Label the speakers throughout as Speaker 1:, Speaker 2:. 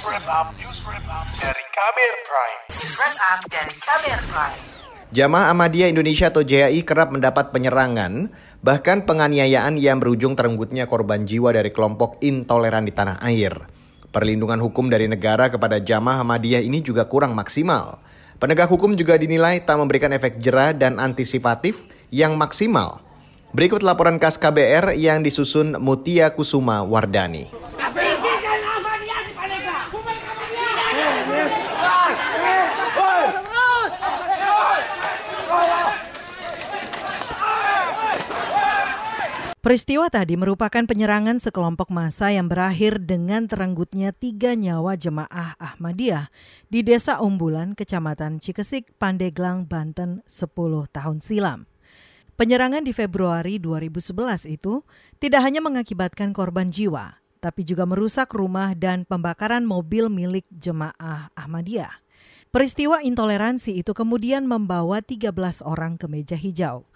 Speaker 1: News Wrap Up, News Wrap Up dari Kamer Prime.
Speaker 2: News Wrap Up dari Kamer Prime.
Speaker 3: Jamaah Ahmadiyah Indonesia atau JAI kerap mendapat penyerangan, bahkan penganiayaan yang berujung terenggutnya korban jiwa dari kelompok intoleran di tanah air. Perlindungan hukum dari negara kepada jamaah Ahmadiyah ini juga kurang maksimal. Penegak hukum juga dinilai tak memberikan efek jerah dan antisipatif yang maksimal. Berikut laporan khas KBR yang disusun Mutia Kusuma Wardani.
Speaker 4: Peristiwa tadi merupakan penyerangan sekelompok massa yang berakhir dengan terenggutnya tiga nyawa jemaah Ahmadiyah di Desa Umbulan, Kecamatan Cikesik, Pandeglang, Banten 10 tahun silam. Penyerangan di Februari 2011 itu tidak hanya mengakibatkan korban jiwa, tapi juga merusak rumah dan pembakaran mobil milik jemaah Ahmadiyah. Peristiwa intoleransi itu kemudian membawa 13 orang ke meja hijau.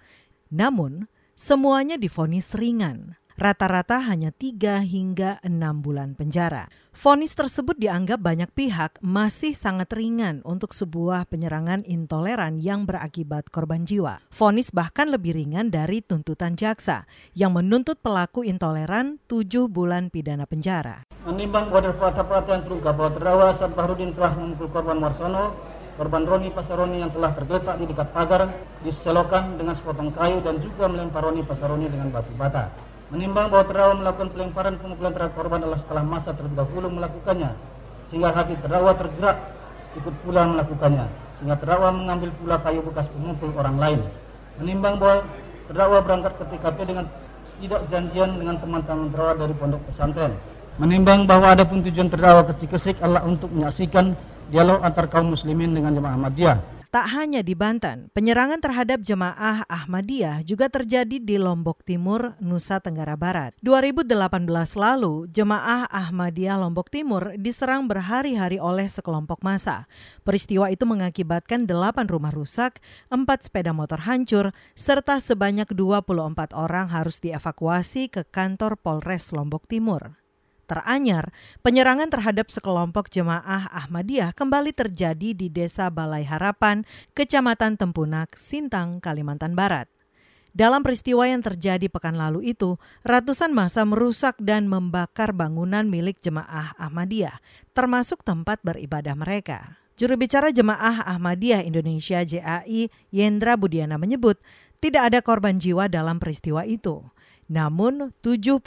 Speaker 4: Namun, Semuanya difonis ringan, rata-rata hanya 3 hingga 6 bulan penjara. Fonis tersebut dianggap banyak pihak masih sangat ringan untuk sebuah penyerangan intoleran yang berakibat korban jiwa. Fonis bahkan lebih ringan dari tuntutan jaksa yang menuntut pelaku intoleran 7 bulan pidana penjara.
Speaker 5: Menimbang bahwa perhatian terungkap bahwa terdakwa Saat Bahrudin telah memukul korban Marsono korban Roni Pasaroni yang telah tergeletak di dekat pagar diselokan dengan sepotong kayu dan juga melempar Roni Pasaroni dengan batu bata. Menimbang bahwa terdakwa melakukan pelemparan pemukulan terhadap korban adalah setelah masa terdahulu melakukannya, sehingga hati terdakwa tergerak ikut pula melakukannya, sehingga terdakwa mengambil pula kayu bekas pemukul orang lain. Menimbang bahwa terdakwa berangkat ke TKP dengan tidak janjian dengan teman-teman terdakwa dari pondok pesantren. Menimbang bahwa ada pun tujuan terdakwa ke Cikesik adalah untuk menyaksikan dialog antar kaum muslimin dengan jemaah Ahmadiyah.
Speaker 4: Tak hanya di Banten, penyerangan terhadap jemaah Ahmadiyah juga terjadi di Lombok Timur, Nusa Tenggara Barat. 2018 lalu, jemaah Ahmadiyah Lombok Timur diserang berhari-hari oleh sekelompok massa. Peristiwa itu mengakibatkan 8 rumah rusak, 4 sepeda motor hancur, serta sebanyak 24 orang harus dievakuasi ke kantor Polres Lombok Timur. Teranyar, penyerangan terhadap sekelompok jemaah Ahmadiyah kembali terjadi di Desa Balai Harapan, Kecamatan Tempunak, Sintang, Kalimantan Barat. Dalam peristiwa yang terjadi pekan lalu itu, ratusan masa merusak dan membakar bangunan milik jemaah Ahmadiyah, termasuk tempat beribadah mereka. Juru bicara Jemaah Ahmadiyah Indonesia JAI, Yendra Budiana menyebut, tidak ada korban jiwa dalam peristiwa itu. Namun, 72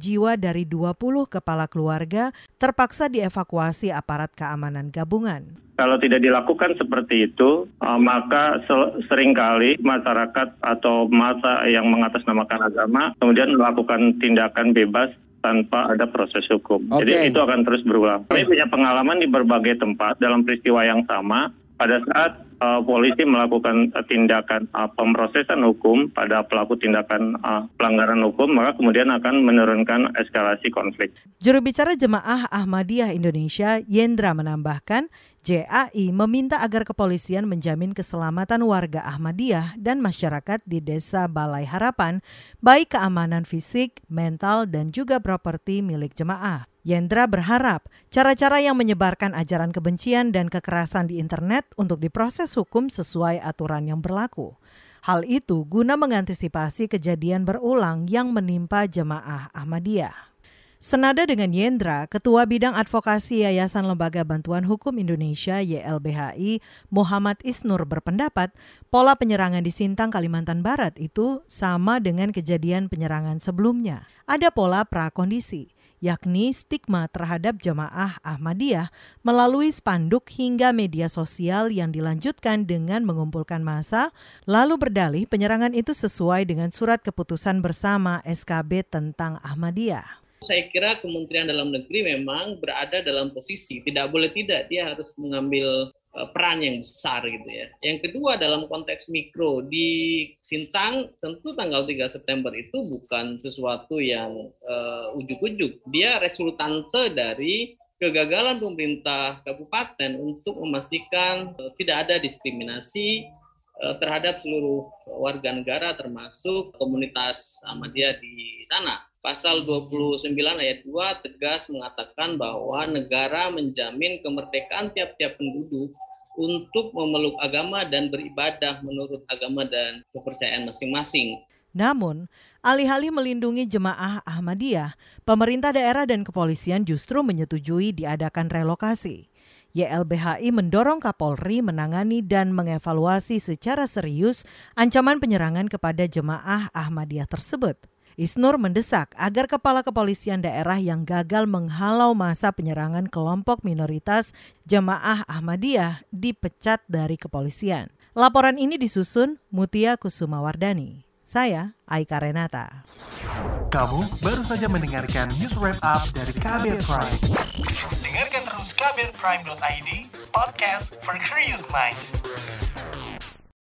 Speaker 4: jiwa dari 20 kepala keluarga terpaksa dievakuasi aparat keamanan gabungan.
Speaker 6: Kalau tidak dilakukan seperti itu, eh, maka sering kali masyarakat atau masa yang mengatasnamakan agama kemudian melakukan tindakan bebas tanpa ada proses hukum. Okay. Jadi itu akan terus berulang. Kami punya pengalaman di berbagai tempat dalam peristiwa yang sama pada saat uh, polisi melakukan uh, tindakan uh, pemrosesan hukum pada pelaku tindakan pelanggaran hukum, maka kemudian akan menurunkan eskalasi konflik.
Speaker 4: Juru bicara Jemaah Ahmadiyah Indonesia, Yendra menambahkan, JAI meminta agar kepolisian menjamin keselamatan warga Ahmadiyah dan masyarakat di Desa Balai Harapan, baik keamanan fisik, mental, dan juga properti milik jemaah. Yendra berharap cara-cara yang menyebarkan ajaran kebencian dan kekerasan di internet untuk diproses hukum sesuai aturan yang berlaku. Hal itu guna mengantisipasi kejadian berulang yang menimpa jemaah Ahmadiyah. Senada dengan Yendra, Ketua Bidang Advokasi Yayasan Lembaga Bantuan Hukum Indonesia YLBHI Muhammad Isnur berpendapat pola penyerangan di Sintang Kalimantan Barat itu sama dengan kejadian penyerangan sebelumnya. Ada pola prakondisi yakni stigma terhadap jemaah Ahmadiyah melalui spanduk hingga media sosial yang dilanjutkan dengan mengumpulkan massa, lalu berdalih penyerangan itu sesuai dengan surat keputusan bersama SKB tentang Ahmadiyah.
Speaker 7: Saya kira Kementerian Dalam Negeri memang berada dalam posisi tidak boleh tidak dia harus mengambil peran yang besar gitu ya. Yang kedua dalam konteks mikro di Sintang tentu tanggal 3 September itu bukan sesuatu yang uh, ujuk-ujuk. Dia resultante dari kegagalan pemerintah kabupaten untuk memastikan uh, tidak ada diskriminasi uh, terhadap seluruh warga negara termasuk komunitas Ahmadiyah di sana. Pasal 29 ayat 2 tegas mengatakan bahwa negara menjamin kemerdekaan tiap-tiap penduduk untuk memeluk agama dan beribadah menurut agama dan kepercayaan masing-masing.
Speaker 4: Namun, alih-alih melindungi jemaah Ahmadiyah, pemerintah daerah dan kepolisian justru menyetujui diadakan relokasi. YLBHI mendorong Kapolri menangani dan mengevaluasi secara serius ancaman penyerangan kepada jemaah Ahmadiyah tersebut. Isnur mendesak agar kepala kepolisian daerah yang gagal menghalau masa penyerangan kelompok minoritas jemaah Ahmadiyah dipecat dari kepolisian. Laporan ini disusun Mutia Kusumawardani. Saya Aika Renata.
Speaker 1: Kamu baru saja mendengarkan news wrap up dari Kabel Prime. Dengarkan terus kbrprime.id, podcast for curious mind.